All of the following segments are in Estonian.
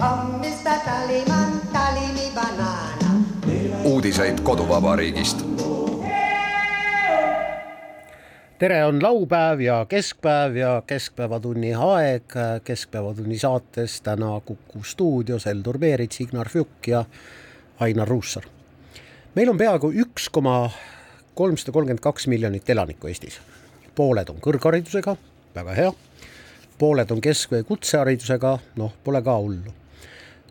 Hommista Taliman, Talimi banana. uudiseid koduvabariigist. tere, on laupäev ja keskpäev ja keskpäevatunni aeg. keskpäevatunni saates täna Kuku stuudios Heldur Meerits, Ignar Fjuk ja Ainar Ruussaar. meil on peaaegu üks koma kolmsada kolmkümmend kaks miljonit elanikku Eestis. pooled on kõrgharidusega, väga hea. pooled on kesk- või kutseharidusega, noh, pole ka hullu.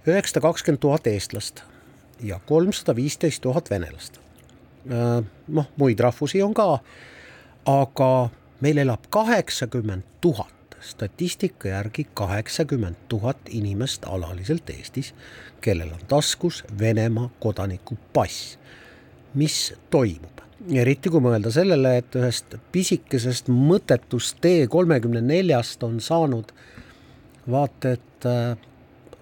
Üheksasada kakskümmend tuhat eestlast ja kolmsada viisteist tuhat venelast. noh, muid rahvusi on ka aga meil elab kaheksakümmend tuhat, statistika järgi kaheksakümmend tuhat inimest alaliselt Eestis, kellel on taskus Venemaa kodaniku pass. mis toimub? eriti kui mõelda sellele, et ühest pisikesest mõttetust T kolmekümne neljast on saanud vaata et äh,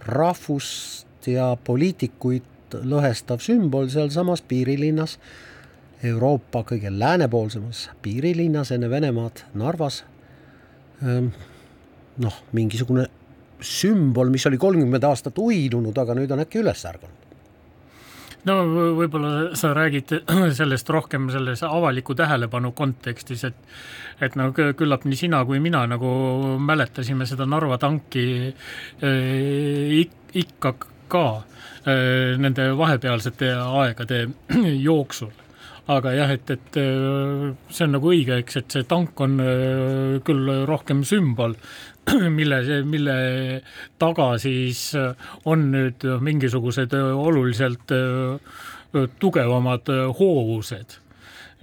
rahvust ja poliitikuid lõhestav sümbol sealsamas piirilinnas Euroopa kõige läänepoolsemas piirilinnas enne Venemaad, Narvas. noh, mingisugune sümbol, mis oli kolmkümmend aastat uinunud, aga nüüd on äkki üles ärganud. No võib-olla sa räägid sellest rohkem selles avaliku tähelepanu kontekstis, et et no küllap nii sina kui mina nagu mäletasime seda Narva tanki äh, ik- ikka ka äh, nende vahepealsete aegade jooksul aga jah, et, et äh, see on nagu õige, eks, et see tank on äh, küll rohkem sümbol, mille, mille taga siis äh, on nüüd mingisugused oluliselt tugevamad hoovused.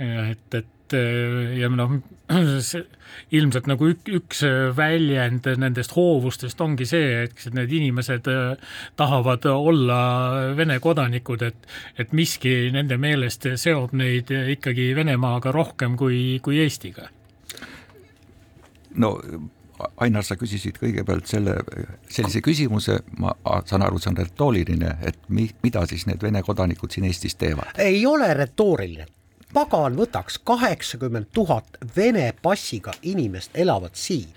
et, et et äh, ja noh, ilmselt nagu ük, üks väljend nendest hoovustest ongi see, et need inimesed äh, tahavad olla Vene kodanikud, et, et miski nende meelest seob neid ikkagi Venemaaga rohkem kui, kui Eestiga. no Ainar, sa küsisid kõigepealt selle, sellise küsimuse, ma saan aru, see on retooriline, et mi, mida siis need Vene kodanikud siin Eestis teevad? ei ole retooriline, pagan võtaks kaheksakümmend tuhat Vene passiga inimest elavad siin.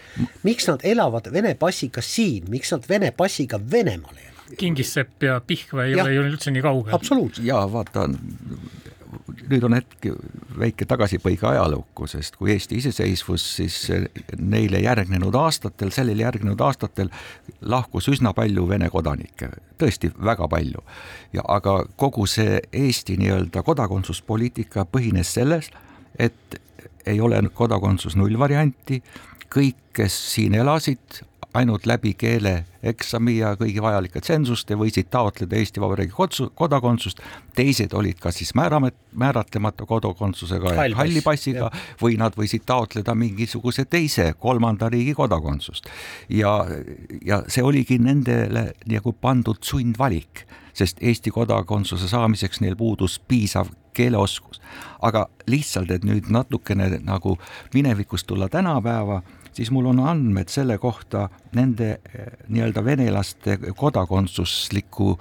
miks nad elavad Vene passiga siin, miks nad Vene passiga Venemaal elavad? Kingissepp ja Pihkva ei Jah. ole ju üldse nii kaugel. absoluutselt. ja vaata, nüüd on hetk väike tagasipõige ajalukku, sest kui Eesti iseseisvus, siis neile järgnenud aastatel, sellele järgnenud aastatel lahkus üsna palju Vene kodanikke, tõesti väga palju. ja aga kogu see Eesti nii-öelda kodakondsuspoliitika põhines selles, et ei ole kodakondsus nullvarianti, kõik, kes siin elasid, ainult läbi keeleeksami ja kõigi vajalike tsensuste võisid taotleda Eesti Vabariigi kodsu- kodakondsust, teised olid kas siis määramet-, määratlemata kodakondsusega Hall ehk pass, halli passiga või nad võisid taotleda mingisuguse teise kolmanda riigi kodakondsust. ja, ja see oligi nendele nagu pandud sundvalik, sest Eesti kodakondsuse saamiseks neil puudus piisav keeleoskus. aga lihtsalt, et nüüd natukene nagu minevikust tulla tänapäeva, siis mul on andmed selle kohta nende eh, nii-öelda venelaste kodakondsusliku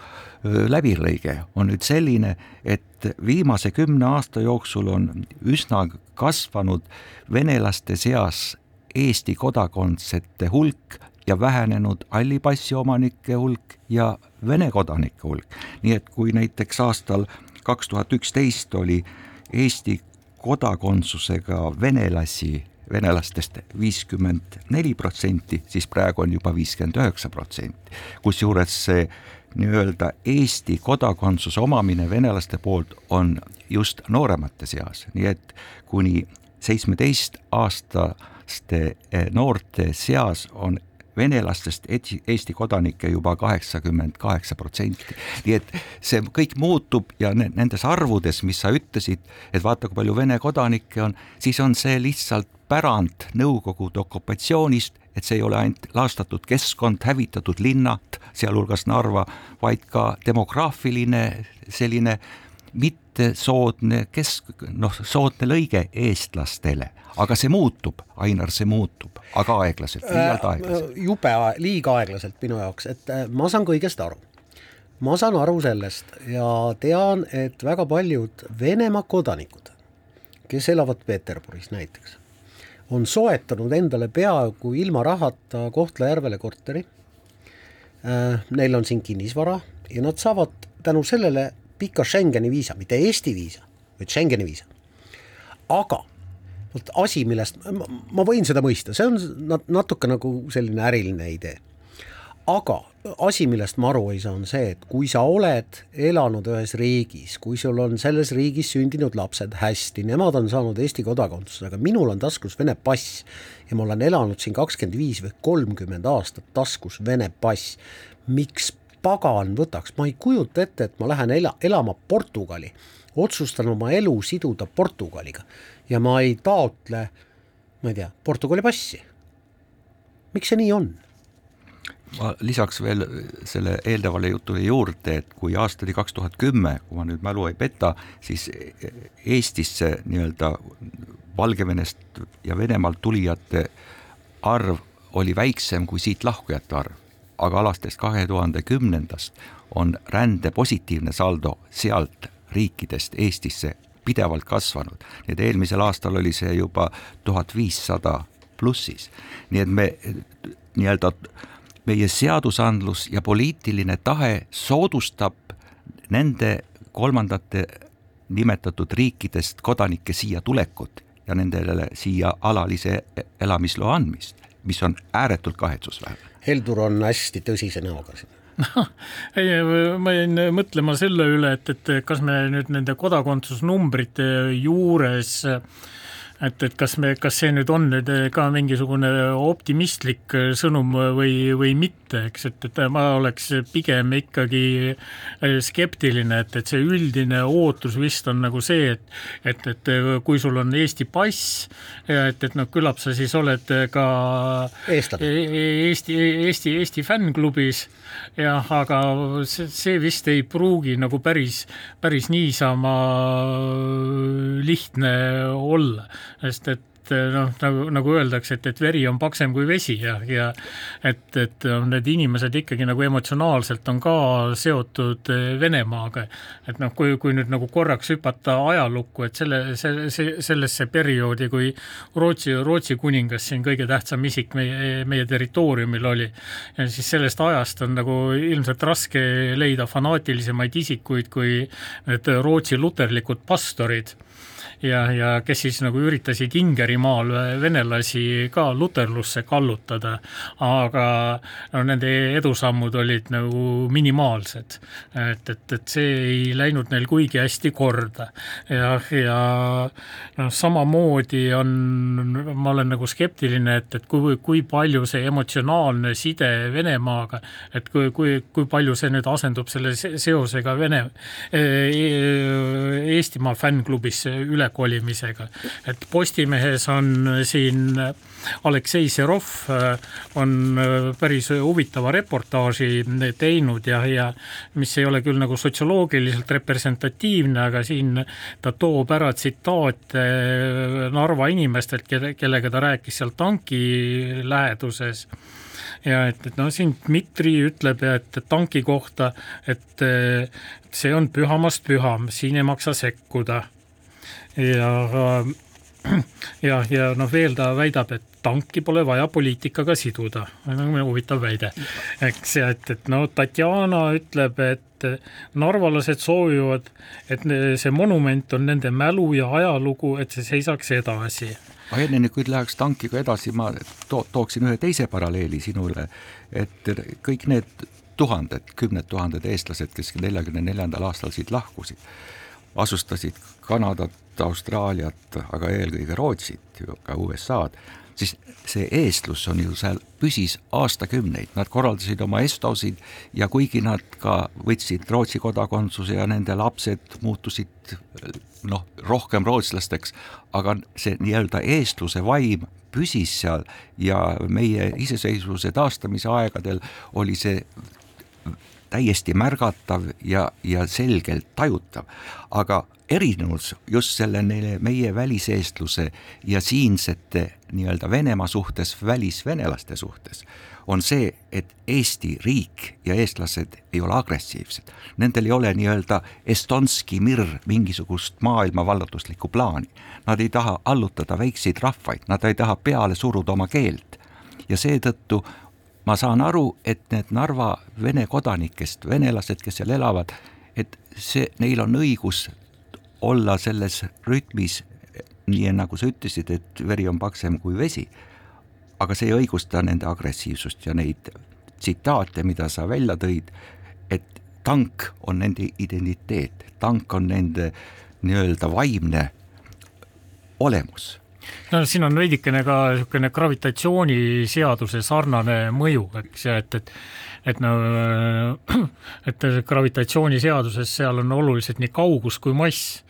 läbilõige on nüüd selline, et viimase kümne aasta jooksul on üsna kasvanud venelaste seas Eesti kodakondsete hulk ja vähenenud halli passi omanike hulk ja Vene kodanike hulk. nii et kui näiteks aastal kaks tuhat üksteist oli Eesti kodakondsusega venelasi venelastest viiskümmend neli protsenti, siis praegu on juba viiskümmend üheksa protsenti. kusjuures see nii-öelda Eesti kodakondsuse omamine venelaste poolt on just nooremate seas, nii et kuni seitsmeteist aastaste eh, noorte seas on venelastest Eesti kodanikke juba kaheksakümmend kaheksa protsenti. nii et see kõik muutub ja ne- nendes arvudes, mis sa ütlesid, et vaata, kui palju Vene kodanikke on, siis on see lihtsalt pärand Nõukogude okupatsioonist, et see ei ole ainult laastatud keskkond, hävitatud linnad, sealhulgas Narva, vaid ka demograafiline selline mittesoodne kesk, noh, soodne lõige eestlastele, aga see muutub, Ainar, see muutub, aga aeglaselt, liialt aeglaselt. jube liiga aeglaselt minu jaoks, et äh, ma saan kõigest aru. ma saan aru sellest ja tean, et väga paljud Venemaa kodanikud, kes elavad Peterburis näiteks, on soetanud endale peaaegu ilma rahata Kohtla-Järvele korteri. Neil on siin kinnisvara ja nad saavad tänu sellele pika Schengeni viisa, mitte Eesti viisa, vaid Schengeni viisa. aga vot asi, millest ma, ma võin seda mõista, see on nat- natuke nagu selline äriline idee. Aga asi, millest ma aru ei saa, on see, et kui sa oled elanud ühes riigis, kui sul on selles riigis sündinud lapsed hästi, nemad on saanud Eesti kodakondsuse, aga minul on taskus Vene pass ja ma olen elanud siin kakskümmend viis või kolmkümmend aastat taskus Vene pass, miks pagan võtaks, ma ei kujuta ette, et ma lähen ela, elama Portugali, otsustan oma elu siduda Portugaliga ja ma ei taotle, ma ei tea, Portugali passi. miks see nii on? Ma lisaks veel selle eelnevale jutule juurde, et kui aasta oli kaks tuhat kümme, kui ma nüüd mälu ei peta, siis Eestisse nii-öelda Valgevenest ja Venemaalt tulijate arv oli väiksem kui siit lahkujate arv. aga alates kahe tuhande kümnendast on rände positiivne saldo sealt riikidest Eestisse pidevalt kasvanud, nii et eelmisel aastal oli see juba tuhat viissada plussis, nii et me nii-öelda meie seadusandlus ja poliitiline tahe soodustab nende kolmandate nimetatud riikidest kodanike siia tulekut ja nendele siia alalise elamisloa andmist, mis on ääretult kahetsusväärne. Heldur on hästi tõsise näoga siin. ei, ma jäin mõtlema selle üle, et, et kas me nüüd nende kodakondsusnumbrite juures et, et kas me, kas see nüüd on nüüd ka mingisugune optimistlik sõnum või, või mitte, eks, et, et ma oleks pigem ikkagi skeptiline, et, et see üldine ootus vist on nagu see, et et, et kui sul on Eesti pass, et, et noh, küllap sa siis oled ka Eestlane. E- Eesti, Eesti, Eesti fännklubis jah, aga see, see vist ei pruugi nagu päris, päris niisama lihtne olla, sest et noh, nagu, nagu öeldakse, et, et veri on paksem kui vesi ja, ja et, et need inimesed ikkagi nagu emotsionaalselt on ka seotud Venemaaga. et noh, kui, kui nüüd nagu korraks hüpata ajalukku, et selle, see, sellesse perioodi, kui Rootsi, Rootsi kuningas siin kõige tähtsam isik meie, meie territooriumil oli, siis sellest ajast on nagu ilmselt raske leida fanaatilisemaid isikuid kui need Rootsi luterlikud pastorid ja, ja kes siis nagu üritasid Ingerimaal venelasi ka luterlusse kallutada, aga no nende edusammud olid nagu minimaalsed. et, et, et see ei läinud neil kuigi hästi korda ja, ja noh, samamoodi on, ma olen nagu skeptiline, et, et kui, kui palju see emotsionaalne side Venemaaga, et kui, kui, kui palju see nüüd asendub selle seosega Vene, Eestimaa fännklubisse üle kolimisega. et Postimehes on siin Aleksei Serov äh, on äh, päris huvitava reportaaži teinud ja, ja mis ei ole küll nagu sotsioloogiliselt representatiivne, aga siin ta toob ära tsitaate Narva inimestelt, kelle, kellega ta rääkis seal tanki läheduses ja et, et noh, siin Dmitri ütleb, et tanki kohta, et see on pühamast püham, siin ei maksa sekkuda ja ja, ja noh, veel ta väidab, et tanki pole vaja poliitikaga siduda, huvitav väide, eks, ja et, et no Tatjana ütleb, et narvalased soovivad, et see monument on nende mälu ja ajalugu, et see seisaks edasi. Aga enne kui läheks tankiga edasi, ma to tooksin ühe teise paralleeli sinule, et kõik need tuhanded, kümned tuhanded eestlased, kes neljakümne neljandal aastal siit lahkusid, asustasid Kanadat, Austraaliat, aga eelkõige Rootsit, ka USA-d, siis see eestlus on ju seal, püsis aastakümneid, nad korraldasid oma estosid ja kuigi nad ka võtsid Rootsi kodakondsuse ja nende lapsed muutusid noh, rohkem rootslasteks, aga see nii-öelda eestluse vaim püsis seal ja meie iseseisvuse taastamise aegadel oli see täiesti märgatav ja, ja selgelt tajutav, aga erinevus just selle meie väliseestluse ja siinsete nii-öelda Venemaa suhtes, välisvenelaste suhtes, on see, et Eesti riik ja eestlased ei ole agressiivsed. Nendel ei ole nii-öelda Estonski mir mingisugust maailma vallutuslikku plaani. Nad ei taha allutada väikseid rahvaid, nad ei taha peale suruda oma keelt ja seetõttu ma saan aru, et need Narva vene kodanikest, venelased, kes seal elavad, et see, neil on õigus olla selles rütmis, nii nagu sa ütlesid, et veri on paksem kui vesi. aga see ei õigusta nende agressiivsust ja neid tsitaate, mida sa välja tõid, et tank on nende identiteet, tank on nende nii-öelda vaimne olemus no siin on veidikene ka niisugune gravitatsiooniseaduse sarnane mõju, eks, ja et, et et no, et gravitatsiooniseaduses seal on oluliselt nii kaugus kui mass.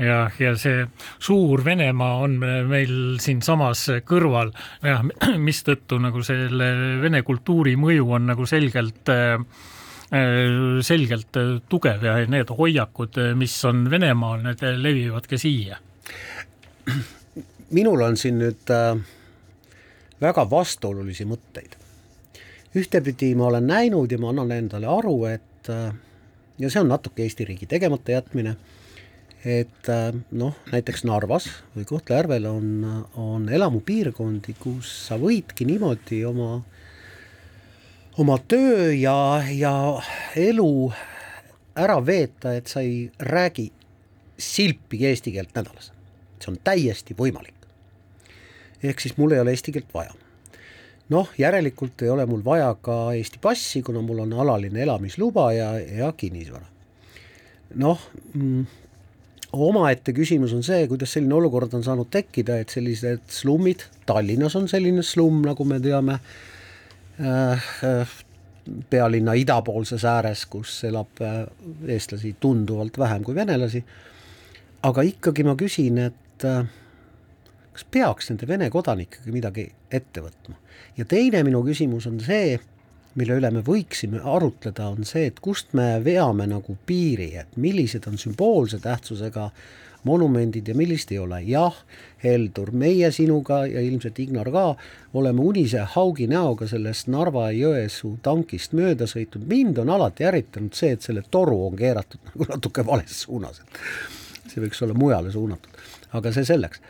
Ja, ja see suur Venemaa on meil siinsamas kõrval, jah, mistõttu nagu selle vene kultuuri mõju on nagu selgelt selgelt tugev ja need hoiakud, mis on Venemaal, need levivad ka siia minul on siin nüüd äh, väga vastuolulisi mõtteid. ühtepidi ma olen näinud ja ma annan endale aru, et äh, ja see on natuke Eesti riigi tegemata jätmine, et äh, noh, näiteks Narvas või Kohtla-Järvel on, on elamupiirkondi, kus sa võidki niimoodi oma, oma töö ja, ja elu ära veeta, et sa ei räägi silpigi eesti keelt nädalas. see on täiesti võimalik ehk siis mul ei ole eesti keelt vaja. noh, järelikult ei ole mul vaja ka Eesti passi, kuna mul on alaline elamisluba ja, ja kinnisvara. noh mm,, omaette küsimus on see, kuidas selline olukord on saanud tekkida, et sellised slummid, Tallinnas on selline slumm, nagu me teame äh,, äh, pealinna idapoolses ääres, kus elab äh, eestlasi tunduvalt vähem kui venelasi, aga ikkagi ma küsin, et äh, kas peaks nende Vene kodanikega midagi ette võtma? ja teine minu küsimus on see, mille üle me võiksime arutleda, on see, et kust me veame nagu piiri, et millised on sümboolse tähtsusega monumendid ja millist ei ole. jah, Heldur, meie sinuga ja ilmselt Ignar ka oleme unise haugi näoga sellest Narva-Jõesuu tankist mööda sõitnud, mind on alati ärritanud see, et selle toru on keeratud nagu natuke vales suunas, see võiks olla mujale suunatud, aga see selleks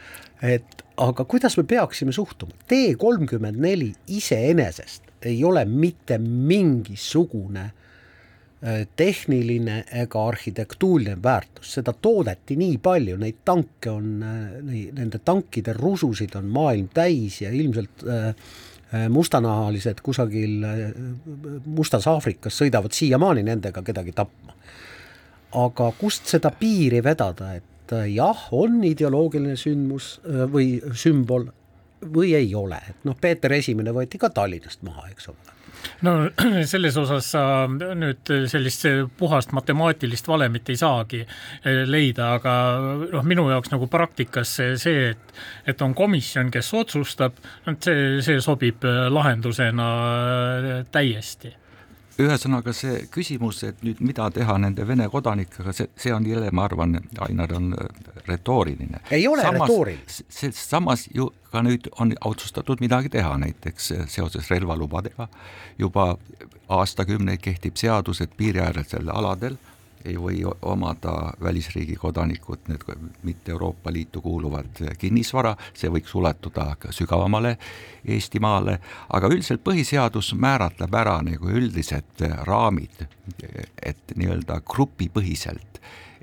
et aga kuidas me peaksime suhtuma, T kolmkümmend neli iseenesest ei ole mitte mingisugune äh, tehniline ega arhitektuuriline väärtus, seda toodeti nii palju, neid tanke on, äh, nende tankide rususid on maailm täis ja ilmselt äh, mustanahalised kusagil Mustas Aafrikas sõidavad siiamaani nendega kedagi tapma. aga kust seda piiri vedada, et et jah, on ideoloogiline sündmus äh, või sümbol või ei ole, et noh, Peeter Esimene võeti ka Tallinnast maha, eks ole. No selles osas sa nüüd sellist puhast matemaatilist valemit ei saagi äh, leida, aga noh, minu jaoks nagu praktikas see, et, et on komisjon, kes otsustab, see, see sobib äh, lahendusena täiesti ühesõnaga see küsimus, et nüüd mida teha nende Vene kodanikega, see, see on jälle, ma arvan, Ainar, on äh, retooriline. ei ole samas, retooriline. sest samas ju ka nüüd on otsustatud midagi teha, näiteks äh, seoses relvalubadega juba aastakümneid kehtib seadus, et piiriäärsel aladel ei või omada välisriigi kodanikud need mitte Euroopa Liitu kuuluvad kinnisvara, see võiks ulatuda ka sügavamale Eestimaale, aga üldiselt põhiseadus määratleb ära nagu üldised raamid, et nii-öelda grupipõhiselt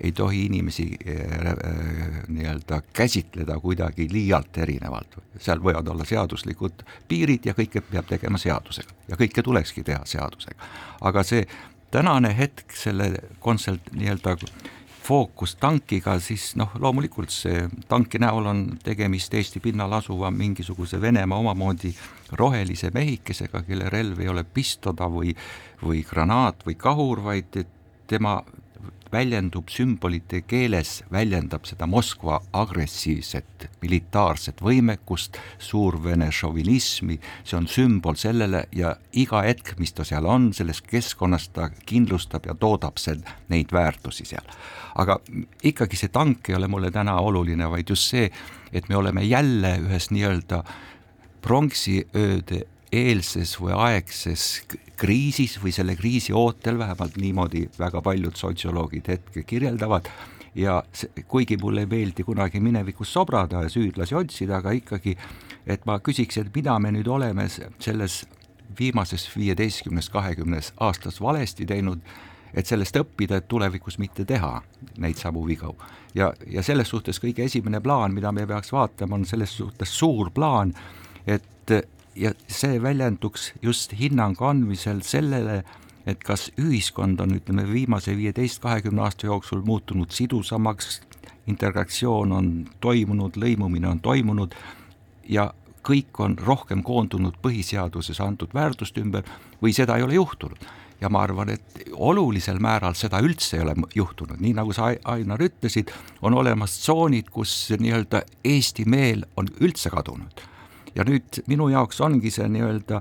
ei tohi inimesi äh, nii-öelda käsitleda kuidagi liialt erinevalt, seal võivad olla seaduslikud piirid ja kõike peab tegema seadusega ja kõike tulekski teha seadusega. aga see tänane hetk selle kontsert nii-öelda fookus tankiga, siis noh, loomulikult see tanki näol on tegemist Eesti pinnal asuva mingisuguse Venemaa omamoodi rohelise mehikesega, kelle relv ei ole pistoda või, või granaat või kahur, vaid tema väljendub sümbolite keeles, väljendab seda Moskva agressiivset militaarset võimekust, suurvene šovinismi, see on sümbol sellele ja iga hetk, mis ta seal on, selles keskkonnas ta kindlustab ja toodab see, neid väärtusi seal. aga ikkagi see tank ei ole mulle täna oluline, vaid just see, et me oleme jälle ühes nii-öelda pronksiööde eelses või aegses kriisis või selle kriisi ootel, vähemalt niimoodi väga paljud sotsioloogid hetke kirjeldavad, ja kuigi mulle ei meeldi kunagi minevikus sobrada ja süüdlasi otsida, aga ikkagi, et ma küsiks, et mida me nüüd oleme selles viimases viieteistkümnes, kahekümnes aastas valesti teinud, et sellest õppida, et tulevikus mitte teha neid samu vigu. ja, ja selles suhtes kõige esimene plaan, mida me peaks vaatama, on selles suhtes suur plaan, et ja see väljenduks just hinnangu andmisel sellele, et kas ühiskond on, ütleme, viimase viieteist, kahekümne aasta jooksul muutunud sidusamaks, integratsioon on toimunud, lõimumine on toimunud ja kõik on rohkem koondunud põhiseaduses antud väärtuste ümber või seda ei ole juhtunud. ja ma arvan, et olulisel määral seda üldse ei ole juhtunud, nii nagu sa, Ainar, ütlesid, on olemas tsoonid, kus nii-öelda eesti meel on üldse kadunud ja nüüd minu jaoks ongi see nii-öelda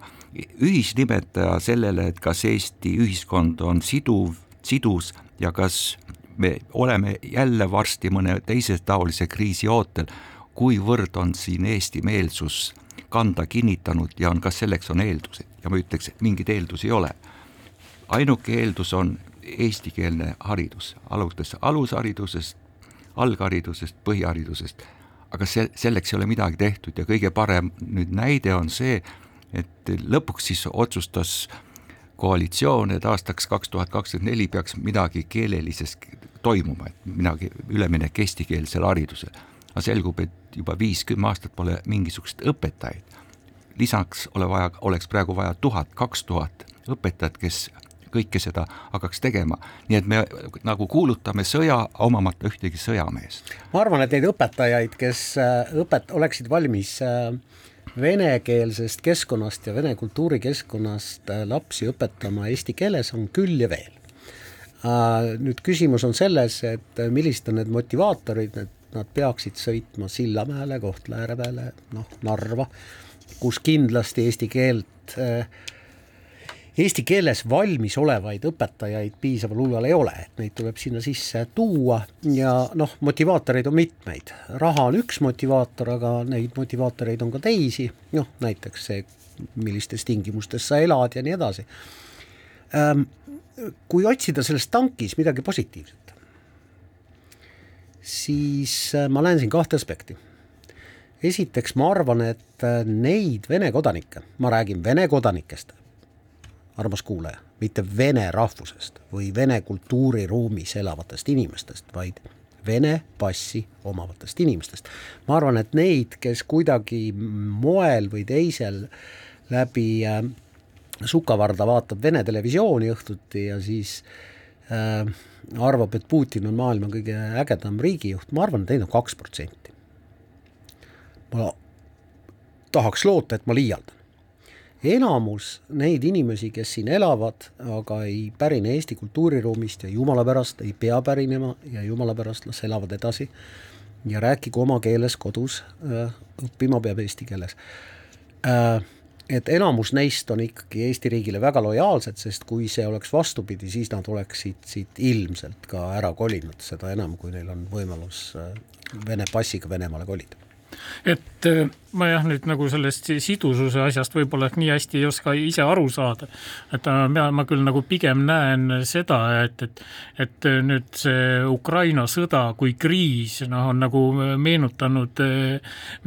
ühisnimetaja sellele, et kas Eesti ühiskond on siduv, sidus ja kas me oleme jälle varsti mõne teise taolise kriisi ootel, kuivõrd on siin Eesti meelsus kanda kinnitanud ja on, kas selleks on eeldusi ja ma ütleks, et mingeid eeldusi ei ole. ainuke eeldus on eestikeelne haridus, alates alusharidusest, algharidusest, põhiharidusest aga see, selleks ei ole midagi tehtud ja kõige parem nüüd näide on see, et lõpuks siis otsustas koalitsioon, et aastaks kaks tuhat kakskümmend neli peaks midagi keelelises toimuma, et midagi üleminek eestikeelsele haridusele. aga selgub, et juba viis-kümme aastat pole mingisugust õpetajaid. lisaks ole vaja, oleks praegu vaja tuhat, kaks tuhat õpetajat, kes kõike seda hakkaks tegema. nii et me nagu kuulutame sõja, omamata ühtegi sõjameest. ma arvan, et neid õpetajaid, kes äh, õpet-, oleksid valmis äh, venekeelsest keskkonnast ja vene kultuurikeskkonnast äh, lapsi õpetama eesti keeles, on küll ja veel. Nüüd küsimus on selles, et millised on need motivaatorid, et nad peaksid sõitma Sillamäele, Kohtla-Järve peale, noh, Narva, kus kindlasti eesti keelt äh, eesti keeles valmisolevaid õpetajaid piisaval hulgal ei ole, et neid tuleb sinna sisse tuua ja noh, motivaatoreid on mitmeid. raha on üks motivaator, aga neid motivaatoreid on ka teisi, noh näiteks see, millistes tingimustes sa elad ja nii edasi. Ehm, kui otsida selles tankis midagi positiivset, siis äh, ma näen siin kahte aspekti esiteks ma arvan, et äh, neid Vene kodanikke, ma räägin Vene kodanikest, armas kuulaja, mitte vene rahvusest või vene kultuuriruumis elavatest inimestest, vaid Vene passi omavatest inimestest. ma arvan, et neid, kes kuidagi moel või teisel läbi äh, Sukavarda vaatab Vene televisiooni õhtuti ja siis äh, arvab, et Putin on maailma kõige ägedam riigijuht, ma arvan, et neid on kaks protsenti. ma tahaks loota, et ma liialdan enamus neid inimesi, kes siin elavad, aga ei pärine Eesti kultuuriruumist ja jumala pärast ei pea pärinema ja jumala pärast las elavad edasi. Ja rääkigu oma keeles kodus, äh, õppima peab eesti keeles. Äh, et enamus neist on ikkagi Eesti riigile väga lojaalsed, sest kui see oleks vastupidi, siis nad oleksid siit ilmselt ka ära kolinud, seda enam, kui neil on võimalus äh, Vene passiga Venemaale kolida et äh, ma jah, nüüd nagu sellest sidususe asjast võib-olla nii hästi ei oska ise aru saada. et äh, ma, ma küll nagu pigem näen seda, et, et, et äh, nüüd see Ukraina sõda kui kriis, noh, on nagu meenutanud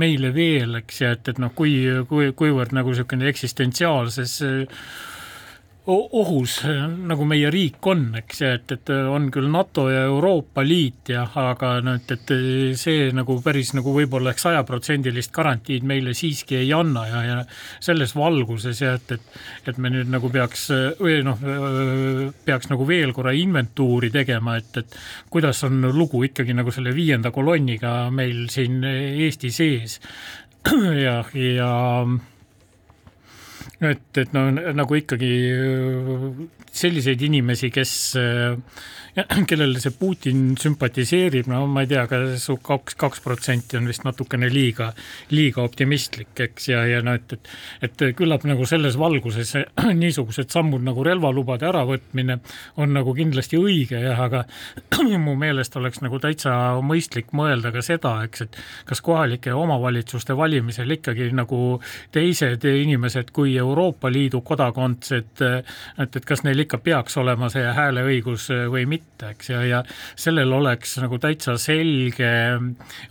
meile veel, eks, ja et, et noh, kui, kui, kuivõrd nagu niisugune eksistentsiaalses ohus, nagu meie riik on, eks, et, et on küll NATO ja Euroopa Liit ja aga noh, et, et see nagu päris nagu võib-olla ehk sajaprotsendilist garantiid meile siiski ei anna ja, ja selles valguses ja et, et et me nüüd nagu peaks või noh, peaks nagu veel korra inventuuri tegema, et, et kuidas on lugu ikkagi nagu selle viienda kolonniga meil siin Eesti sees. Ja, ja et, et no nagu ikkagi selliseid inimesi, kes kellele see Putin sümpatiseerib, no ma ei tea, kas kaks, kaks protsenti on vist natukene liiga, liiga optimistlik, eks, ja, ja no et, et, et küllap nagu selles valguses niisugused sammud nagu relvalubade äravõtmine on nagu kindlasti õige jah, aga mu meelest oleks nagu täitsa mõistlik mõelda ka seda, eks, et kas kohalike omavalitsuste valimisel ikkagi nagu teised inimesed kui Euroopa Liidu kodakondsed, et, et kas neil ikka peaks olema see hääleõigus või mitte mitte, eks, ja, ja sellel oleks nagu täitsa selge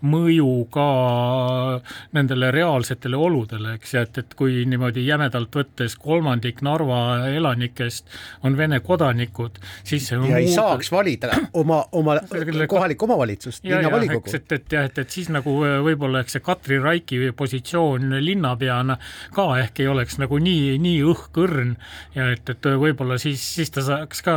mõju ka nendele reaalsetele oludele, eks, ja et, et kui niimoodi jämedalt võttes kolmandik Narva elanikest on Vene kodanikud, siis see ja muud... ei saaks valida oma, oma kohalikku omavalitsust, linnavolikogu. et, et jah, et, et siis nagu võib-olla eks see Katri Raiki positsioon linnapeana ka ehk ei oleks nagu nii, nii õhkõrn ja et, et võib-olla siis, siis ta saaks ka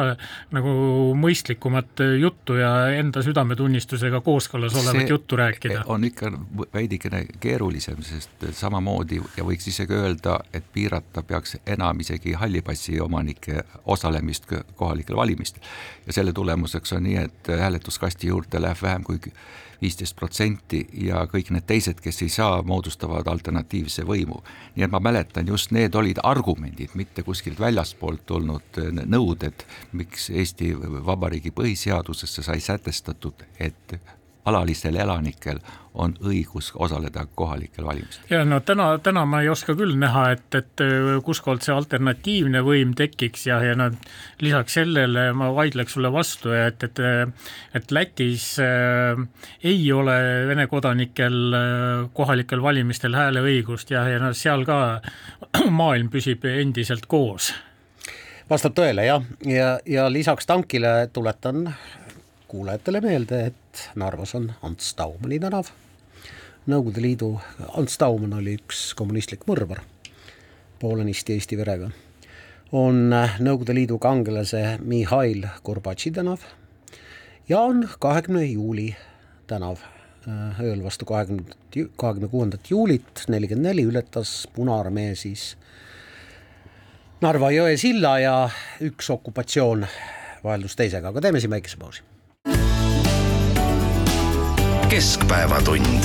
nagu mõista mõistlikumat juttu ja enda südametunnistusega kooskõlas olevat juttu rääkida. on ikka veidikene keerulisem, sest samamoodi ja võiks isegi öelda, et piirata peaks enam isegi halli passi omanike osalemist kohalikel valimistel. ja selle tulemuseks on nii, et hääletuskasti juurde läheb vähem kui viisteist protsenti ja kõik need teised, kes ei saa, moodustavad alternatiivse võimu. nii et ma mäletan, just need olid argumendid, mitte kuskilt väljastpoolt tulnud nõuded, miks Eesti Vabariigi põhiseadusesse sai sätestatud, et alalistel elanikel on õigus osaleda kohalikel valimistel. ja no täna, täna ma ei oska küll näha, et, et kuskohalt see alternatiivne võim tekiks ja, ja no lisaks sellele ma vaidleks sulle vastu, et, et et Lätis äh, ei ole Vene kodanikel äh, kohalikel valimistel hääleõigust ja, ja no seal ka maailm püsib endiselt koos vastab tõele jah, ja, ja lisaks tankile tuletan kuulajatele meelde, et Narvas on Ants Daumani tänav. Nõukogude Liidu, Ants Dauman oli üks kommunistlik mõrvar, poolenisti Eesti verega. on Nõukogude Liidu kangelase Mihhail Gorbatši tänav ja on kahekümne juuli tänav. ööl vastu kahekümnendat, kahekümne kuuendat juulit nelikümmend neli ületas Punaarmee siis Narva jõe silla ja üks okupatsioon vaheldus teisega, aga teeme siin väikese pausi. Keskpäevatund.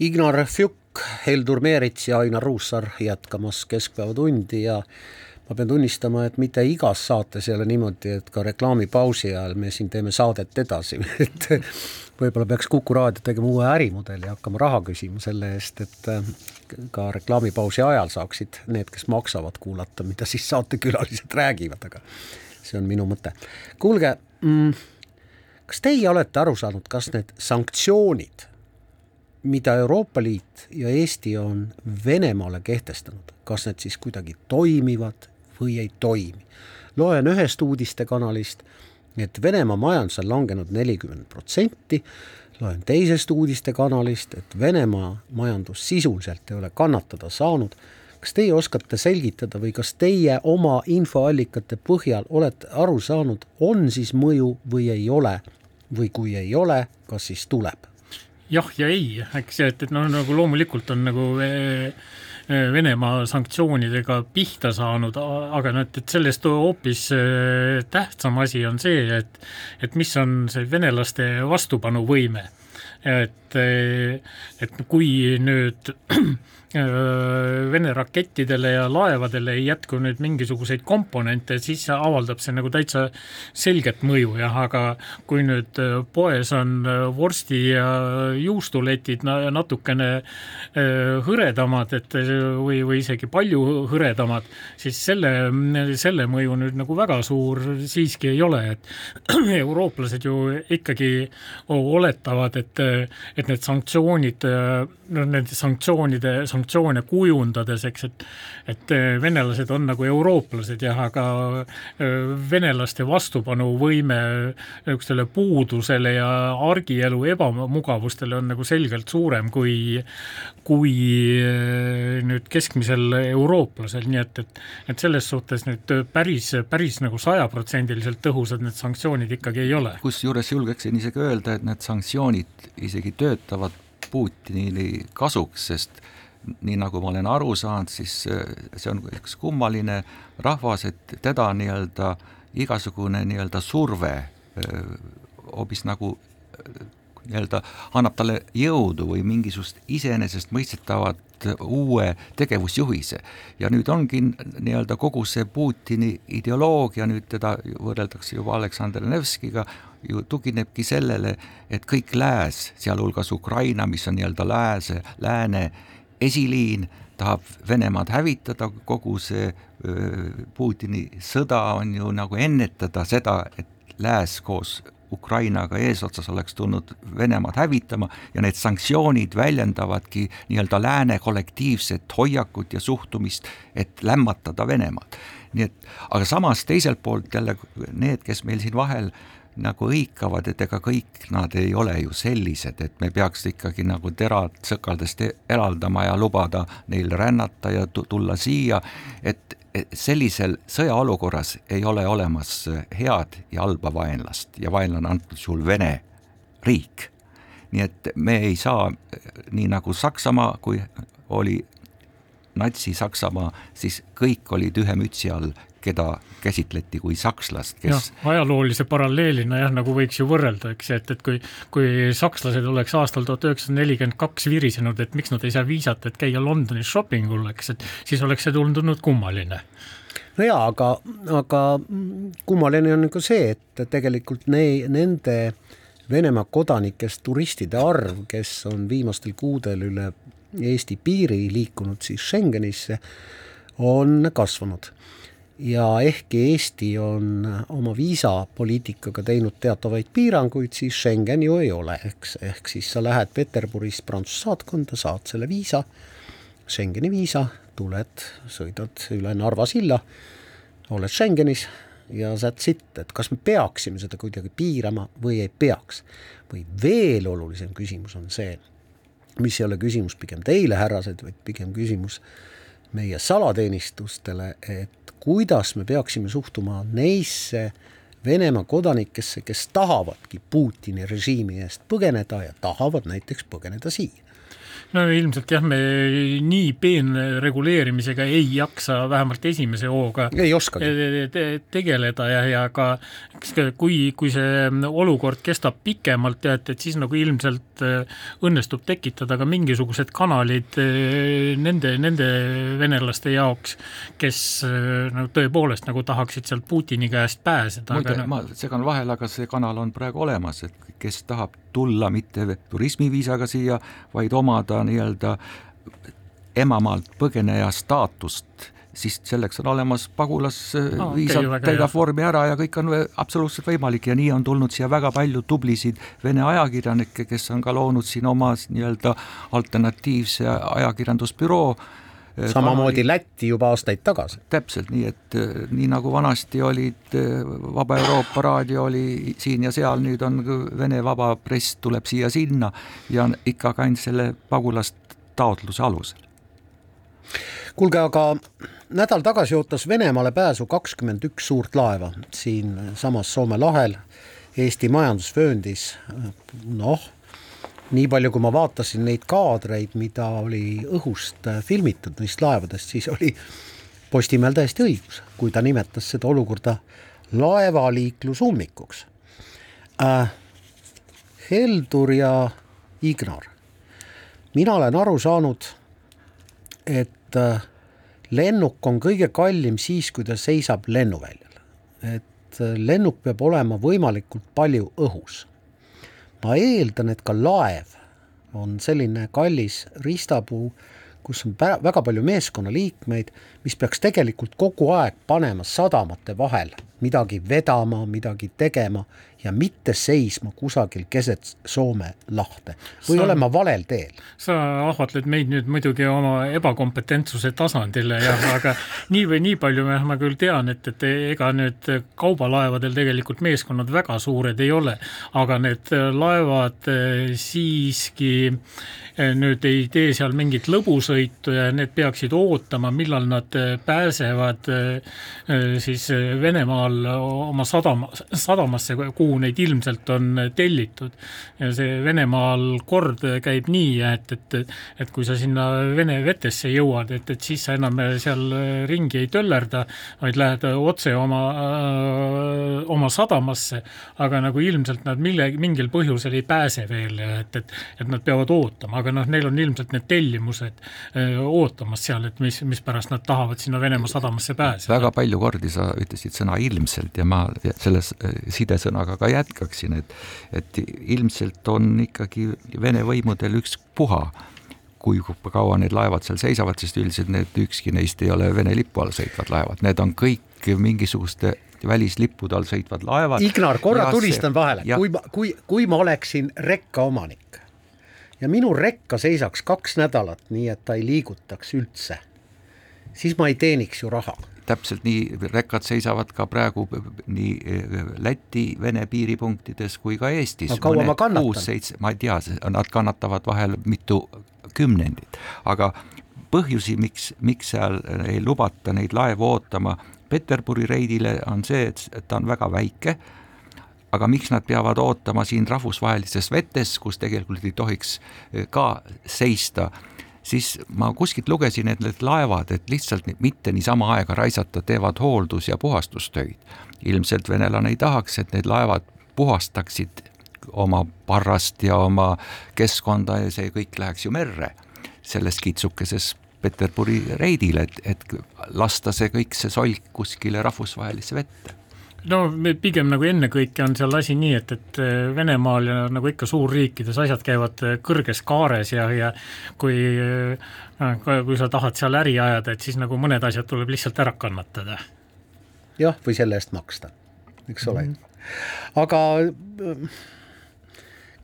Ignar Fjuk, Heldur Meerits ja Ainar Ruussaar jätkamas Keskpäevatundi ja ma pean tunnistama, et mitte igas saates ei ole niimoodi, et ka reklaamipausi ajal me siin teeme saadet edasi, et võib-olla peaks Kuku raadio tegema uue ärimudeli ja hakkama raha küsima selle eest, et äh, ka reklaamipausi ajal saaksid need, kes maksavad, kuulata, mida siis saatekülalised räägivad, aga see on minu mõte. kuulge mm,, kas teie olete aru saanud, kas need sanktsioonid, mida Euroopa Liit ja Eesti on Venemaale kehtestanud, kas need siis kuidagi toimivad või ei toimi? loen ühest uudistekanalist, et Venemaa majandus on langenud nelikümmend protsenti, loen teisest uudistekanalist, et Venemaa majandus sisuliselt ei ole kannatada saanud. kas teie oskate selgitada või kas teie oma infoallikate põhjal olete aru saanud, on siis mõju või ei ole või kui ei ole, kas siis tuleb? jah ja ei, eks et, et noh, nagu loomulikult on nagu eh, Venemaa sanktsioonidega pihta saanud, aga noh, et, et sellest hoopis eh, tähtsam asi on see, et et mis on see venelaste vastupanuvõime. et, eh, et kui nüüd Vene rakettidele ja laevadele ei jätku nüüd mingisuguseid komponente, siis avaldab see nagu täitsa selget mõju jah, aga kui nüüd poes on vorsti ja juustuletid natukene hõredamad, et või, või isegi palju hõredamad, siis selle, selle mõju nüüd nagu väga suur siiski ei ole, et eurooplased ju ikkagi oletavad, et, et need sanktsioonid, nende sanktsioonide, sanktsioonide sanktsioone kujundades, eks, et et äh, venelased on nagu eurooplased jah, aga äh, venelaste vastupanuvõime niisugustele puudusele ja argielu ebamugavustele on nagu selgelt suurem kui kui äh, nüüd keskmisel eurooplasel, nii et, et et selles suhtes nüüd päris, päris nagu sajaprotsendiliselt tõhusad need sanktsioonid ikkagi ei ole. kusjuures julgeksin isegi öelda, et need sanktsioonid isegi töötavad Putini kasuks, sest nii nagu ma olen aru saanud, siis äh, see on üks kummaline rahvas, et teda nii-öelda igasugune nii-öelda surve äh, hoopis nagu äh, nii-öelda annab talle jõudu või mingisugust iseenesestmõistetavat uue tegevusjuhise. ja nüüd ongi nii-öelda kogu see Putini ideoloogia, nüüd teda võrreldakse juba Aleksander Nevskiga, ju tuginebki sellele, et kõik lääs, sealhulgas Ukraina, mis on nii-öelda lääse, lääne esiliin tahab Venemaad hävitada, kogu see Putini sõda on ju nagu ennetada seda, et lääs koos Ukrainaga eesotsas oleks tulnud Venemaad hävitama ja need sanktsioonid väljendavadki nii-öelda lääne kollektiivset hoiakut ja suhtumist, et lämmatada Venemaad. nii et, aga samas teiselt poolt jälle need, kes meil siin vahel äh, nagu hõikavad, et ega kõik nad ei ole ju sellised, et me peaks ikkagi nagu terad sõkaldest eraldama ja lubada neil rännata ja tulla siia, et sellisel sõjaolukorras ei ole olemas head ja halba vaenlast ja vaenlane antud juhul Vene riik. nii et me ei saa, nii nagu Saksamaa, kui oli Natsi-Saksamaa, siis kõik olid ühe mütsi all keda käsitleti kui sakslast, kes jah, ajaloolise paralleelina jah, nagu võiks ju võrrelda, eks, et, et kui kui sakslased oleks aastal tuhat üheksasada nelikümmend kaks virisenud, et miks nad ei saa viisat, et käia Londonis shoppingul, eks, et siis oleks see tundunud kummaline. No jaa, aga, aga kummaline on nagu see, et tegelikult ne-, nende Venemaa kodanikest turistide arv, kes on viimastel kuudel üle Eesti piiri liikunud siis Schengenisse, on kasvanud ja ehkki Eesti on oma viisapoliitikaga teinud teatavaid piiranguid, siis Schengen ju ei ole, eks, ehk siis sa lähed Peterburis Prantsuse saatkonda, saad selle viisa, Schengeni viisa, tuled, sõidad üle Narva silla, oled Schengenis ja that's it, et kas me peaksime seda kuidagi piirama või ei peaks. või veel olulisem küsimus on see, mis ei ole küsimus pigem teile, härrased, vaid pigem küsimus meie salateenistustele, et kuidas me peaksime suhtuma neisse Venemaa kodanikesse, kes tahavadki Putini režiimi eest põgeneda ja tahavad näiteks põgeneda siia no ilmselt jah, me nii peenreguleerimisega ei jaksa vähemalt esimese hooga ei oskagi te- te- tegeleda ja, ja ka eks kui, kui see olukord kestab pikemalt ja et, et siis nagu ilmselt äh, õnnestub tekitada ka mingisugused kanalid nende, nende venelaste jaoks, kes äh, nagu tõepoolest nagu tahaksid sealt Putini käest pääseda. muide, noh, ma segan vahele, aga see kanal on praegu olemas, et kes tahab tulla mitte turismiviisaga siia, vaid omada nii-öelda emamaalt põgeneja staatust, siis selleks on olemas pagulasviisa no, okay,, täidab vormi ära ja kõik on absoluutselt võimalik ja nii on tulnud siia väga palju tublisid Vene ajakirjanikke, kes on ka loonud siin oma nii-öelda alternatiivse ajakirjandusbüroo. Samamoodi Lätti juba aastaid tagasi. täpselt nii, et eh, nii nagu vanasti olid eh, Vaba Euroopa raadio oli siin ja seal, nüüd on Vene vaba press tuleb siia-sinna ja ikka ka ainult selle pagulastaotluse alusel. kuulge, aga nädal tagasi ootas Venemaale pääsu kakskümmend üks suurt laeva siinsamas Soome lahel Eesti majandusvööndis. noh, nii palju, kui ma vaatasin neid kaadreid, mida oli õhust filmitud neist laevadest, siis oli Postimehel täiesti õigus, kui ta nimetas seda olukorda laevaliiklusummikuks äh,. Heldur ja Ignar, mina olen aru saanud, et äh, lennuk on kõige kallim siis, kui ta seisab lennuväljal. et äh, lennuk peab olema võimalikult palju õhus. Ma eeldan, et ka laev on selline kallis riistapuu, kus on väga palju meeskonnaliikmeid, mis peaks tegelikult kogu aeg panema sadamate vahel midagi vedama, midagi tegema ja mitte seisma kusagil keset Soome lahte või Sa- olema valel teel. sa ahvatled meid nüüd muidugi oma ebakompetentsuse tasandile ja aga nii või nii palju ma, ma küll tean, et, et ega nüüd kaubalaevadel tegelikult meeskonnad väga suured ei ole, aga need laevad eh, siiski eh, nüüd ei tee seal mingit lõbusõitu ja need peaksid ootama, millal nad eh, pääsevad siis eh, Venemaal oma sadama, sadamasse, kuhu neid ilmselt on tellitud. ja see Venemaal kord käib nii, et, et, et kui sa sinna Vene vetesse jõuad, et, et siis sa enam seal ringi ei töllerda, vaid lähed otse oma, oma sadamasse, aga nagu ilmselt nad mille, mingil põhjusel ei pääse veel, et, et, et nad peavad ootama, aga noh, neil on ilmselt need tellimused ootamas seal, et mis, mispärast nad tahavad sinna Venemaa sadamasse pääseda. väga palju kordi sa ütlesid sõna ilmselt ja ma selles sidesõnaga ka jätkaksin, et, et ilmselt on ikkagi Vene võimudel ükspuha, kui kaua need laevad seal seisavad, sest üldiselt need, ükski neist ei ole Vene lipu all sõitvad laevad, need on kõik mingisuguste välislippude all sõitvad laevad. Ignar, korra tulistan vahele, kui ma, kui, kui ma oleksin rekka omanik ja minu rekka seisaks kaks nädalat, nii et ta ei liigutaks üldse, siis ma ei teeniks ju raha. Täpselt nii, rekad seisavad ka praegu nii eh, Läti-Vene piiripunktides kui ka Eestis. Kaua ma kannatan? kuus-seitse, ma ei tea, nad kannatavad vahel mitu kümnendit, aga põhjusi, miks, miks seal ei lubata neid laevu ootama Peterburi reidile, on see, et ta on väga väike, aga miks nad peavad ootama siin rahvusvahelistes vetes, kus tegelikult ei tohiks eh, ka seista, siis ma kuskilt lugesin, et need laevad, et lihtsalt mitte niisama aega raisata, teevad hooldus- ja puhastustöid. ilmselt venelane ei tahaks, et need laevad puhastaksid oma parrast ja oma keskkonda ja see kõik läheks ju merre selles kitsukeses Peterburi reidil, et, et lasta see kõik, see solk kuskile rahvusvahelisse vette no pigem nagu ennekõike on seal asi nii, et, et äh, Venemaal ja nagu ikka suurriikides asjad käivad äh, kõrges kaares ja, ja kui äh, kui sa tahad seal äri ajada, et siis nagu mõned asjad tuleb lihtsalt ära kannatada. jah, või selle eest maksta, eks ole mm. -hmm. aga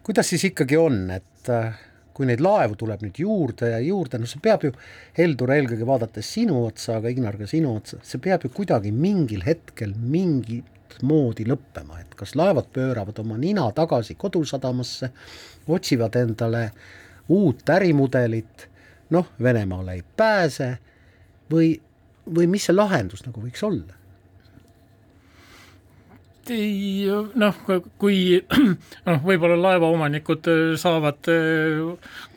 kuidas siis ikkagi on, et äh, kui neid laevu tuleb nüüd juurde ja juurde, no see peab ju, Heldur eelkõige vaadates sinu otsa, aga Ignar ka sinu otsa, see peab ju kuidagi mingil hetkel mingit moodi lõppema, et kas laevad pööravad oma nina tagasi kodusadamasse, otsivad endale uut ärimudelit, noh, Venemaale ei pääse või, või mis see lahendus nagu võiks olla? Ei noh, kui noh, võib-olla laevaomanikud äh, saavad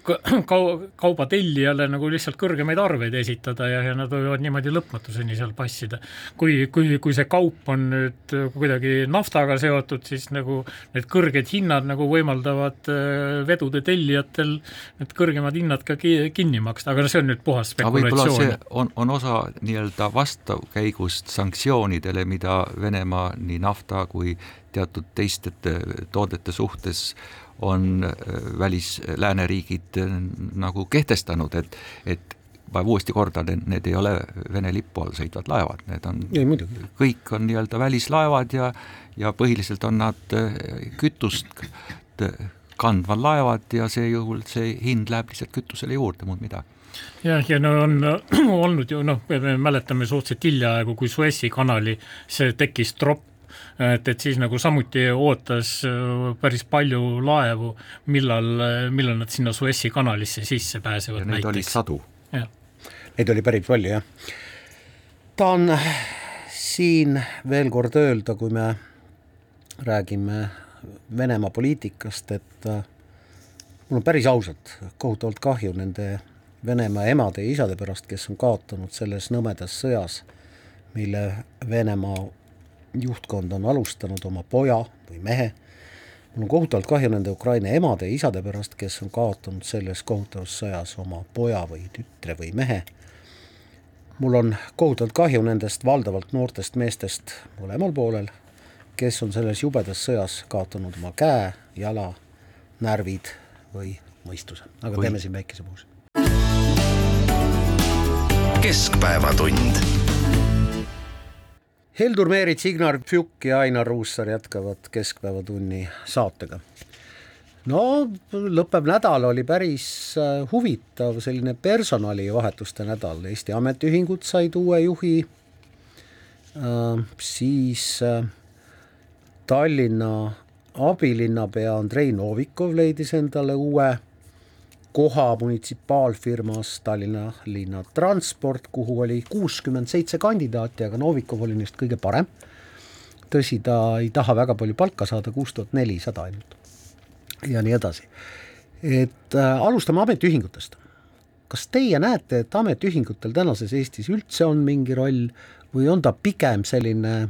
äh, kau-, kaubatellijale nagu lihtsalt kõrgemaid arveid esitada ja, ja nad võivad niimoodi lõpmatuseni seal passida. kui, kui, kui see kaup on nüüd kuidagi naftaga seotud, siis nagu need kõrged hinnad nagu võimaldavad äh, vedude tellijatel need kõrgemad hinnad ka ki kinni maksta, aga no see on nüüd puhas spekulatsioon. on, on osa nii-öelda vastukäigust sanktsioonidele, mida Venemaa nii nafta kui teatud teiste toodete suhtes on äh, välis, lääneriigid äh, nagu kehtestanud, et, et ma uuesti kordan, et need ei ole Vene lipu all sõitvad laevad, need on, kõik on nii-öelda välislaevad ja, ja põhiliselt on nad äh, kütust kandvad laevad ja see juhul see hind läheb lihtsalt kütusele juurde, muud midagi jah, ja no on olnud ju noh, me mäletame suhteliselt hiljaaegu, kui Suessi kanali see tekkis tropp et, et siis nagu samuti ootas äh, päris palju laevu, millal, millal nad sinna Suessi kanalisse sisse pääsevad. Neid oli sadu. Neid oli päris palju, jah. tahan siin veel kord öelda, kui me räägime Venemaa poliitikast, et äh, mul on päris ausalt kohutavalt kahju nende Venemaa emade ja isade pärast, kes on kaotanud selles nõmedas sõjas, mille Venemaa juhtkond on alustanud oma poja või mehe, mul on kohutavalt kahju nende Ukraina emade ja isade pärast, kes on kaotanud selles kohutavas sõjas oma poja või tütre või mehe. mul on kohutavalt kahju nendest valdavalt noortest meestest mõlemal poolel, kes on selles jubedas sõjas kaotanud oma käe, jala, närvid või mõistuse, aga või. teeme siin väikese pausi. keskpäevatund Heldur Meerits, Ignar Fjuk ja Ainar Ruussaar jätkavad Keskpäevatunni saatega. no lõppev nädal oli päris äh, huvitav selline personalivahetuste nädal, Eesti Ametiühingud said uue juhi äh,, siis äh, Tallinna abilinnapea Andrei Novikov leidis endale uue koha munitsipaalfirmas Tallinna Linnatransport, kuhu oli kuuskümmend seitse kandidaati, aga Novikov oli neist kõige parem. tõsi, ta ei taha väga palju palka saada, kuus tuhat nelisada ainult ja nii edasi. et äh, alustame ametiühingutest. kas teie näete, et ametiühingutel tänases Eestis üldse on mingi roll või on ta pigem selline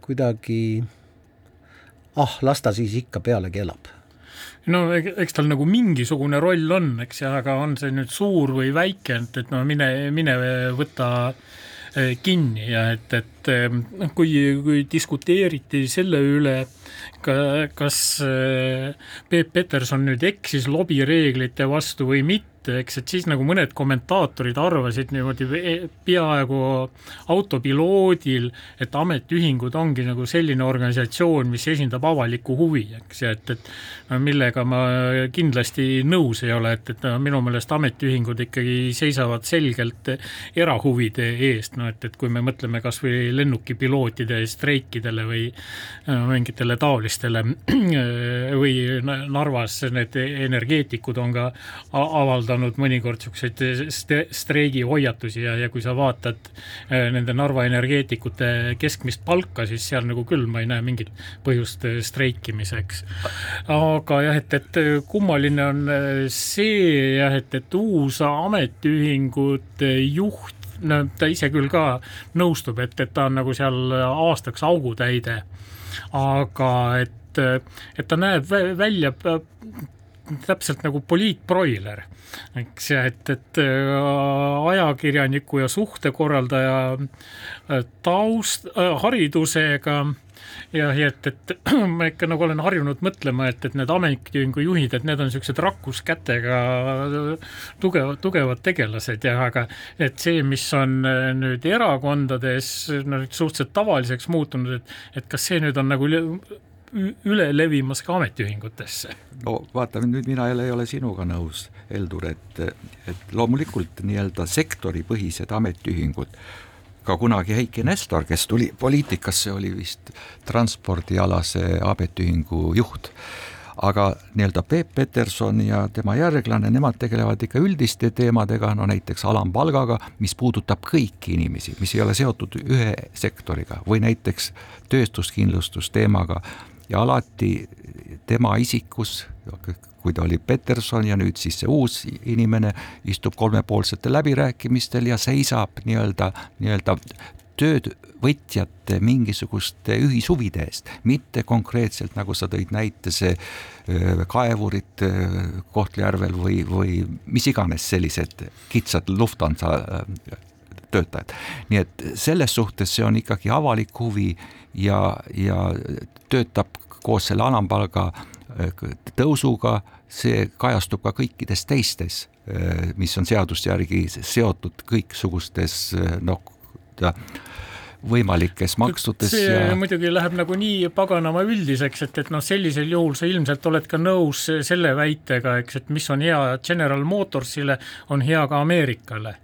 kuidagi ah, las ta siis ikka pealegi elab no eks tal nagu mingisugune roll on, eks ju, aga on see nüüd suur või väike, et, et no mine, mine võta eh, kinni ja et, et noh, kui, kui diskuteeriti selle üle, ka, kas eh, Peep Peterson nüüd eksis lobireeglite vastu või mitte, et eks, et siis nagu mõned kommentaatorid arvasid niimoodi peaaegu autopiloodil, et ametiühingud ongi nagu selline organisatsioon, mis esindab avalikku huvi, eks, ja et, et no millega ma kindlasti nõus ei ole, et, et minu meelest ametiühingud ikkagi seisavad selgelt erahuvide eest, no et, et kui me mõtleme kas või lennukipilootide streikidele või no, mingitele taolistele või Narvas need energeetikud on ka avaldanud avaldanud mõnikord niisuguseid streigihoiatusi ja, ja kui sa vaatad äh, nende Narva energeetikute keskmist palka, siis seal nagu küll ma ei näe mingit põhjust äh, streikimiseks. aga jah, et, et kummaline on äh, see jah, et, et uus ametiühingute juht no ta ise küll ka nõustub, et, et ta on nagu seal aastaks augutäide, aga et, et ta näeb välja täpselt nagu poliitbroiler, eks, et, et äh, ajakirjaniku ja suhtekorraldaja äh, taust äh,, haridusega ja, ja et, et ma ikka nagu olen harjunud mõtlema, et, et need ametiühingu juhid, et need on niisugused rakkuskätega tugevad, tugevad tegelased ja aga et see, mis on nüüd erakondades no suhteliselt tavaliseks muutunud, et, et kas see nüüd on nagu üle levimas ka ametiühingutesse. no vaata, nüüd mina jälle ei ole sinuga nõus, Heldur, et, et loomulikult nii-öelda sektoripõhised ametiühingud, ka kunagi Heiki Nestor, kes tuli poliitikasse, oli vist transpordialase ametiühingu juht, aga nii-öelda Peep Peterson ja tema järglane, nemad tegelevad ikka üldiste teemadega, no näiteks alampalgaga, mis puudutab kõiki inimesi, mis ei ole seotud ühe sektoriga või näiteks töötuskindlustusteemaga ja alati tema isikus, kui ta oli Peterson ja nüüd siis see uus inimene istub kolmepoolsetel läbirääkimistel ja seisab nii-öelda, nii-öelda töövõtjate mingisuguste ühishuvide eest, mitte konkreetselt, nagu sa tõid näite, see kaevurid Kohtla-Järvel või, või mis iganes sellised kitsad Lufthansa töötajad. nii et selles suhtes see on ikkagi avalik huvi ja, ja töötab koos selle alampalga tõusuga, see kajastub ka kõikides teistes, mis on seaduste järgi seotud kõiksugustes noh, võimalikes maksudes see ja muidugi läheb nagu nii paganama üldiseks, et, et noh, sellisel juhul sa ilmselt oled ka nõus selle väitega, eks, et mis on hea General Motorsile, on hea ka Ameerikale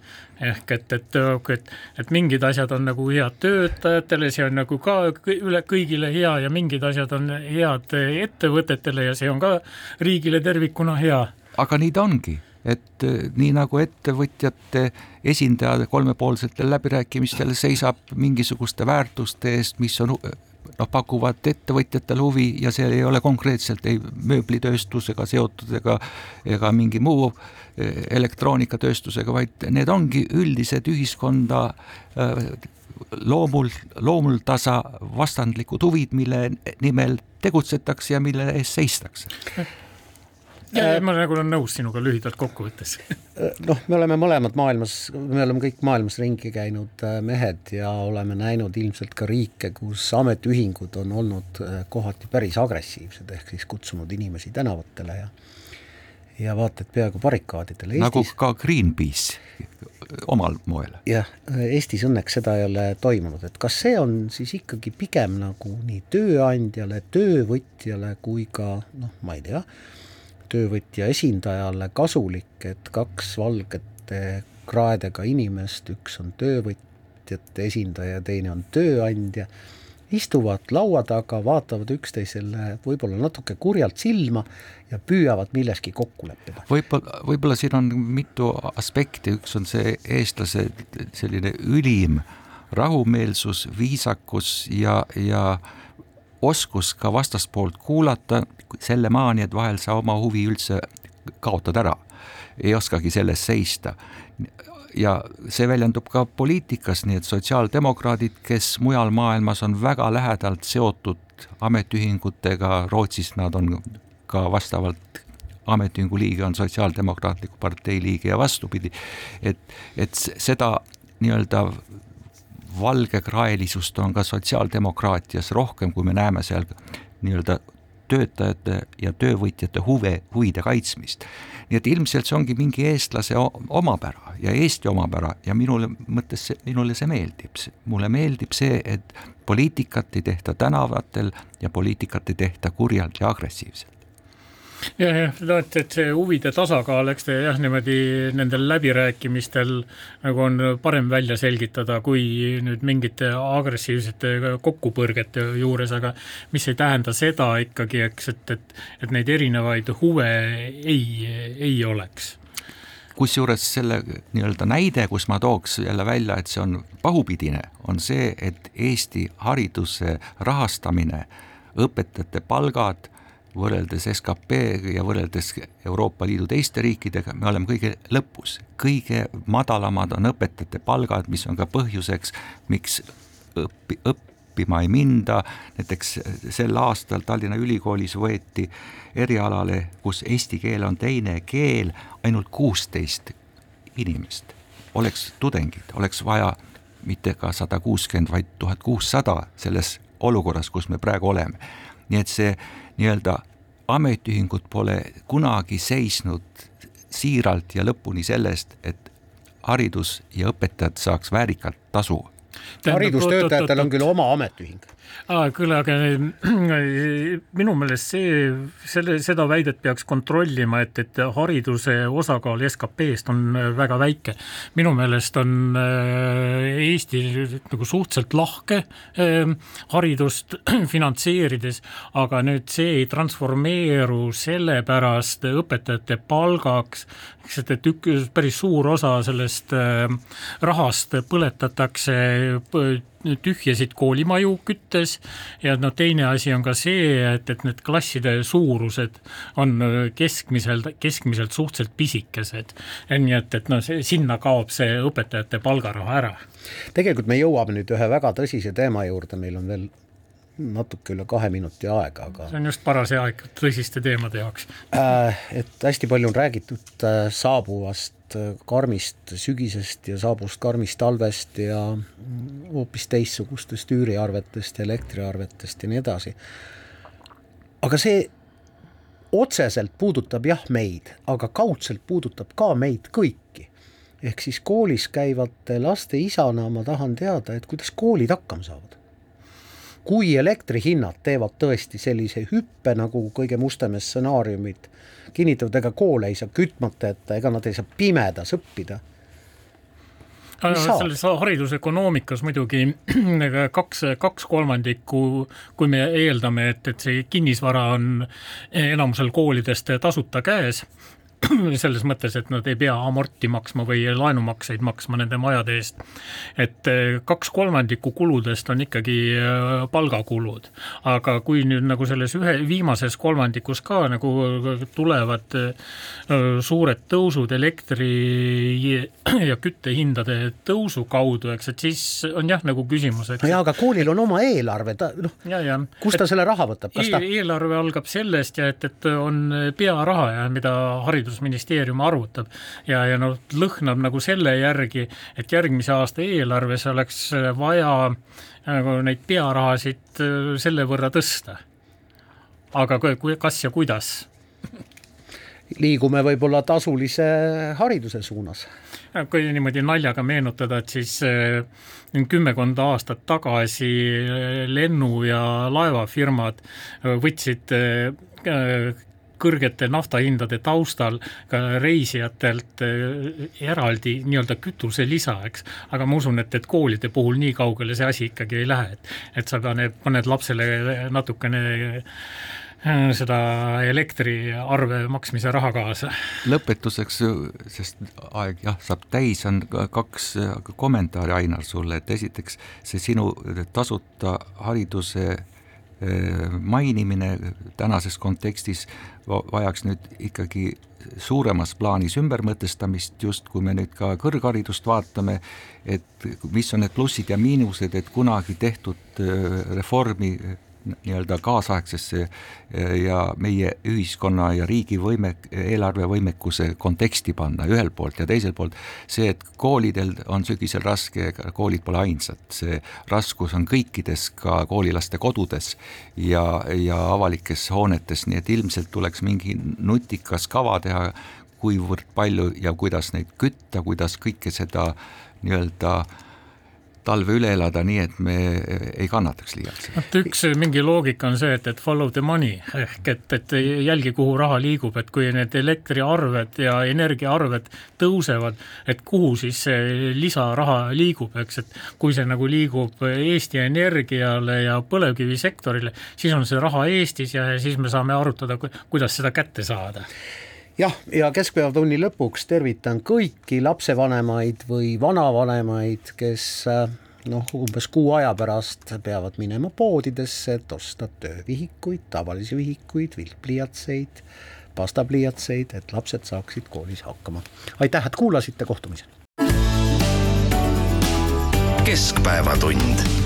ehk et, et, et, et mingid asjad on nagu head töötajatele, see on nagu ka üle kõigile hea ja mingid asjad on head ettevõtetele ja see on ka riigile tervikuna hea. aga nii ta ongi, et eh, nii nagu ettevõtjate esindaja kolmepoolsetel läbirääkimistel seisab mingisuguste väärtuste eest, mis on noh, pakuvad ettevõtjatele huvi ja see ei ole konkreetselt ei mööblitööstusega seotud ega, ega mingi muu eh, elektroonikatööstusega, vaid need ongi üldised ühiskonda eh, loomul, loomuldasa vastandlikud huvid, mille nimel tegutsetakse ja mille eest seistakse ja ma nagu olen nõus sinuga lühidalt kokkuvõttes noh, me oleme mõlemad maailmas, me oleme kõik maailmas ringi käinud äh, mehed ja oleme näinud ilmselt ka riike, kus ametiühingud on olnud äh, kohati päris agressiivsed, ehk siis kutsunud inimesi tänavatele ja ja vaata, et peaaegu barrikaadidele. nagu ka Greenpeace omal moel. jah, Eestis õnneks seda ei ole toimunud, et kas see on siis ikkagi pigem nagu nii tööandjale, töövõtjale kui ka noh, ma ei tea, töövõtja esindajale kasulik, et kaks valgete kraedega inimest, üks on töövõtjate esindaja, teine on tööandja, istuvad laua taga, vaatavad üksteisele võib-olla natuke kurjalt silma ja püüavad milleski kokku leppida. võib-olla, võib-olla siin on mitu aspekti, üks on see eestlase selline ülim rahumeelsus, viisakus ja, ja oskus ka vastaspoolt kuulata, selle maani, et vahel sa oma huvi üldse kaotad ära, ei oskagi selles seista. ja see väljendub ka poliitikas, nii et sotsiaaldemokraadid, kes mujal maailmas on väga lähedalt seotud ametiühingutega, Rootsis nad on ka vastavalt ametiühingu liige on Sotsiaaldemokraatliku partei liige ja vastupidi, et, et seda nii-öelda valgekraelisust on ka sotsiaaldemokraatias rohkem, kui me näeme seal nii-öelda töötajate ja töövõtjate huve, huvide kaitsmist. nii et ilmselt see ongi mingi eestlase omapära ja Eesti omapära ja minule mõttes, minule see meeldib, mulle meeldib see, et poliitikat ei tehta tänavatel ja poliitikat ei tehta kurjalt ja agressiivselt jah, jah, no et, et see huvide tasakaal, eks ta jah, niimoodi nendel läbirääkimistel nagu on parem välja selgitada, kui nüüd mingite agressiivsete kokkupõrgete juures, aga mis ei tähenda seda ikkagi, eks, et, et, et neid erinevaid huve ei, ei oleks. Kusjuures selle nii-öelda näide, kus ma tooks jälle välja, et see on pahupidine, on see, et Eesti hariduse rahastamine, õpetajate palgad võrreldes skp ja võrreldes Euroopa Liidu teiste riikidega, me oleme kõige lõpus. kõige madalamad on õpetajate palgad, mis on ka põhjuseks, miks õppi, õppima ei minda, näiteks sel aastal Tallinna Ülikoolis võeti erialale, kus eesti keel on teine keel, ainult kuusteist inimest. oleks tudengid, oleks vaja mitte ka sada kuuskümmend, vaid tuhat kuussada selles olukorras, kus me praegu oleme. Nii et see nii-öelda ametiühingud pole kunagi seisnud siiralt ja lõpuni sellest, et haridus ja õpetajad saaks väärikalt tasu haridustöötajatel on küll oma ametiühing küll, aga minu meelest see, selle, seda väidet peaks kontrollima, et, et hariduse osakaal SKP-st on väga väike. minu meelest on äh, Eesti nagu suhteliselt lahke äh, haridust finantseerides, aga nüüd see ei transformeeru sellepärast õpetajate palgaks, eks, et, et üks päris suur osa sellest äh, rahast põletatakse tühjasid koolimaju küttes ja no teine asi on ka see, et, et need klasside suurused on keskmiselt, keskmiselt suhteliselt pisikesed. nii et, et noh, sinna kaob see õpetajate palgaraha ära. tegelikult me jõuame nüüd ühe väga tõsise teema juurde, meil on veel natuke üle kahe minuti aega, aga see on just paras aeg tõsiste teemade jaoks äh,. Et hästi palju on räägitud äh, saabuvast karmist sügisest ja saabust karmist talvest ja hoopis teistsugustest üüriarvetest, elektriarvetest ja nii edasi. aga see otseselt puudutab jah meid, aga kaudselt puudutab ka meid kõiki. ehk siis koolis käivate laste isana ma tahan teada, et kuidas koolid hakkama saavad kui elektrihinnad teevad tõesti sellise hüppe, nagu kõige mustemad stsenaariumid kinnitavad, ega koole ei saa kütmata jätta, ega nad ei saa pimedas õppida. Selles haridusökonoomikas muidugi kaks, kaks kolmandikku, kui me eeldame, et, et see kinnisvara on enamusel koolidest tasuta käes selles mõttes, et nad ei pea amorti maksma või laenumakseid maksma nende majade eest. et eh, kaks kolmandikku kuludest on ikkagi eh, palgakulud, aga kui nüüd nagu selles ühe viimases kolmandikus ka nagu tulevad eh, suured tõusud elektri ja küttehindade tõusu kaudu, eks, et siis on jah, nagu küsimus, eks. jaa, aga koolil on oma eelarve, ta noh, kust ta et selle raha võtab, kas ta e? eelarve algab sellest ja et, et on pearaha ja mida haridus rahandusministeerium arvutab ja, ja noh, lõhnab nagu selle järgi, et järgmise aasta eelarves oleks vaja nagu neid pearahasid äh, selle võrra tõsta. aga kui, kas ja kuidas? liigume võib-olla tasulise hariduse suunas. kui niimoodi naljaga meenutada, et siis äh, kümmekond aastat tagasi äh, lennu- ja laevafirmad võtsid kõrgete naftahindade taustal ka reisijatelt eh, eraldi nii-öelda kütuselisa, eks. aga ma usun, et, et koolide puhul nii kaugele see asi ikkagi ei lähe, et, et sa paned, paned lapsele natukene eh, seda elektriarve maksmise raha kaasa. lõpetuseks, sest aeg jah, saab täis, on kaks kommentaari, Ainar, sulle, et esiteks see sinu tasuta hariduse mainimine tänases kontekstis vajaks nüüd ikkagi suuremas plaanis ümbermõtestamist, just kui me nüüd ka kõrgharidust vaatame, et mis on need plussid ja miinused, et kunagi tehtud reformi nii-öelda kaasaegsesse eh, ja meie ühiskonna ja riigi võime, eelarvevõimekuse konteksti panna ühelt poolt ja teiselt poolt see, et koolidel on sügisel raske, koolid pole ainsad, see raskus on kõikides, ka koolilaste kodudes ja, ja avalikes hoonetes, nii et ilmselt tuleks mingi nutikas kava teha, kuivõrd palju ja kuidas neid kütta, kuidas kõike seda nii-öelda äh, talve üle elada nii, et me ei kannataks liialt. vot üks mingi loogika on see, et, et follow the money ehk et, et jälgi, kuhu raha liigub, et kui need elektriarved ja energiaarved tõusevad, et kuhu siis see lisaraha liigub, eks, et kui see nagu liigub Eesti Energiale ja põlevkivisektorile, siis on see raha Eestis ja siis me saame arutada, kuidas seda kätte saada jah, ja keskpäevatunni lõpuks tervitan kõiki lapsevanemaid või vanavanemaid, kes äh, noh, umbes kuu aja pärast peavad minema poodidesse, et osta töövihikuid, tavalisi vihikuid, viltpliiatseid, pastapliiatseid, et lapsed saaksid koolis hakkama. aitäh, et kuulasite, kohtumiseni. keskpäevatund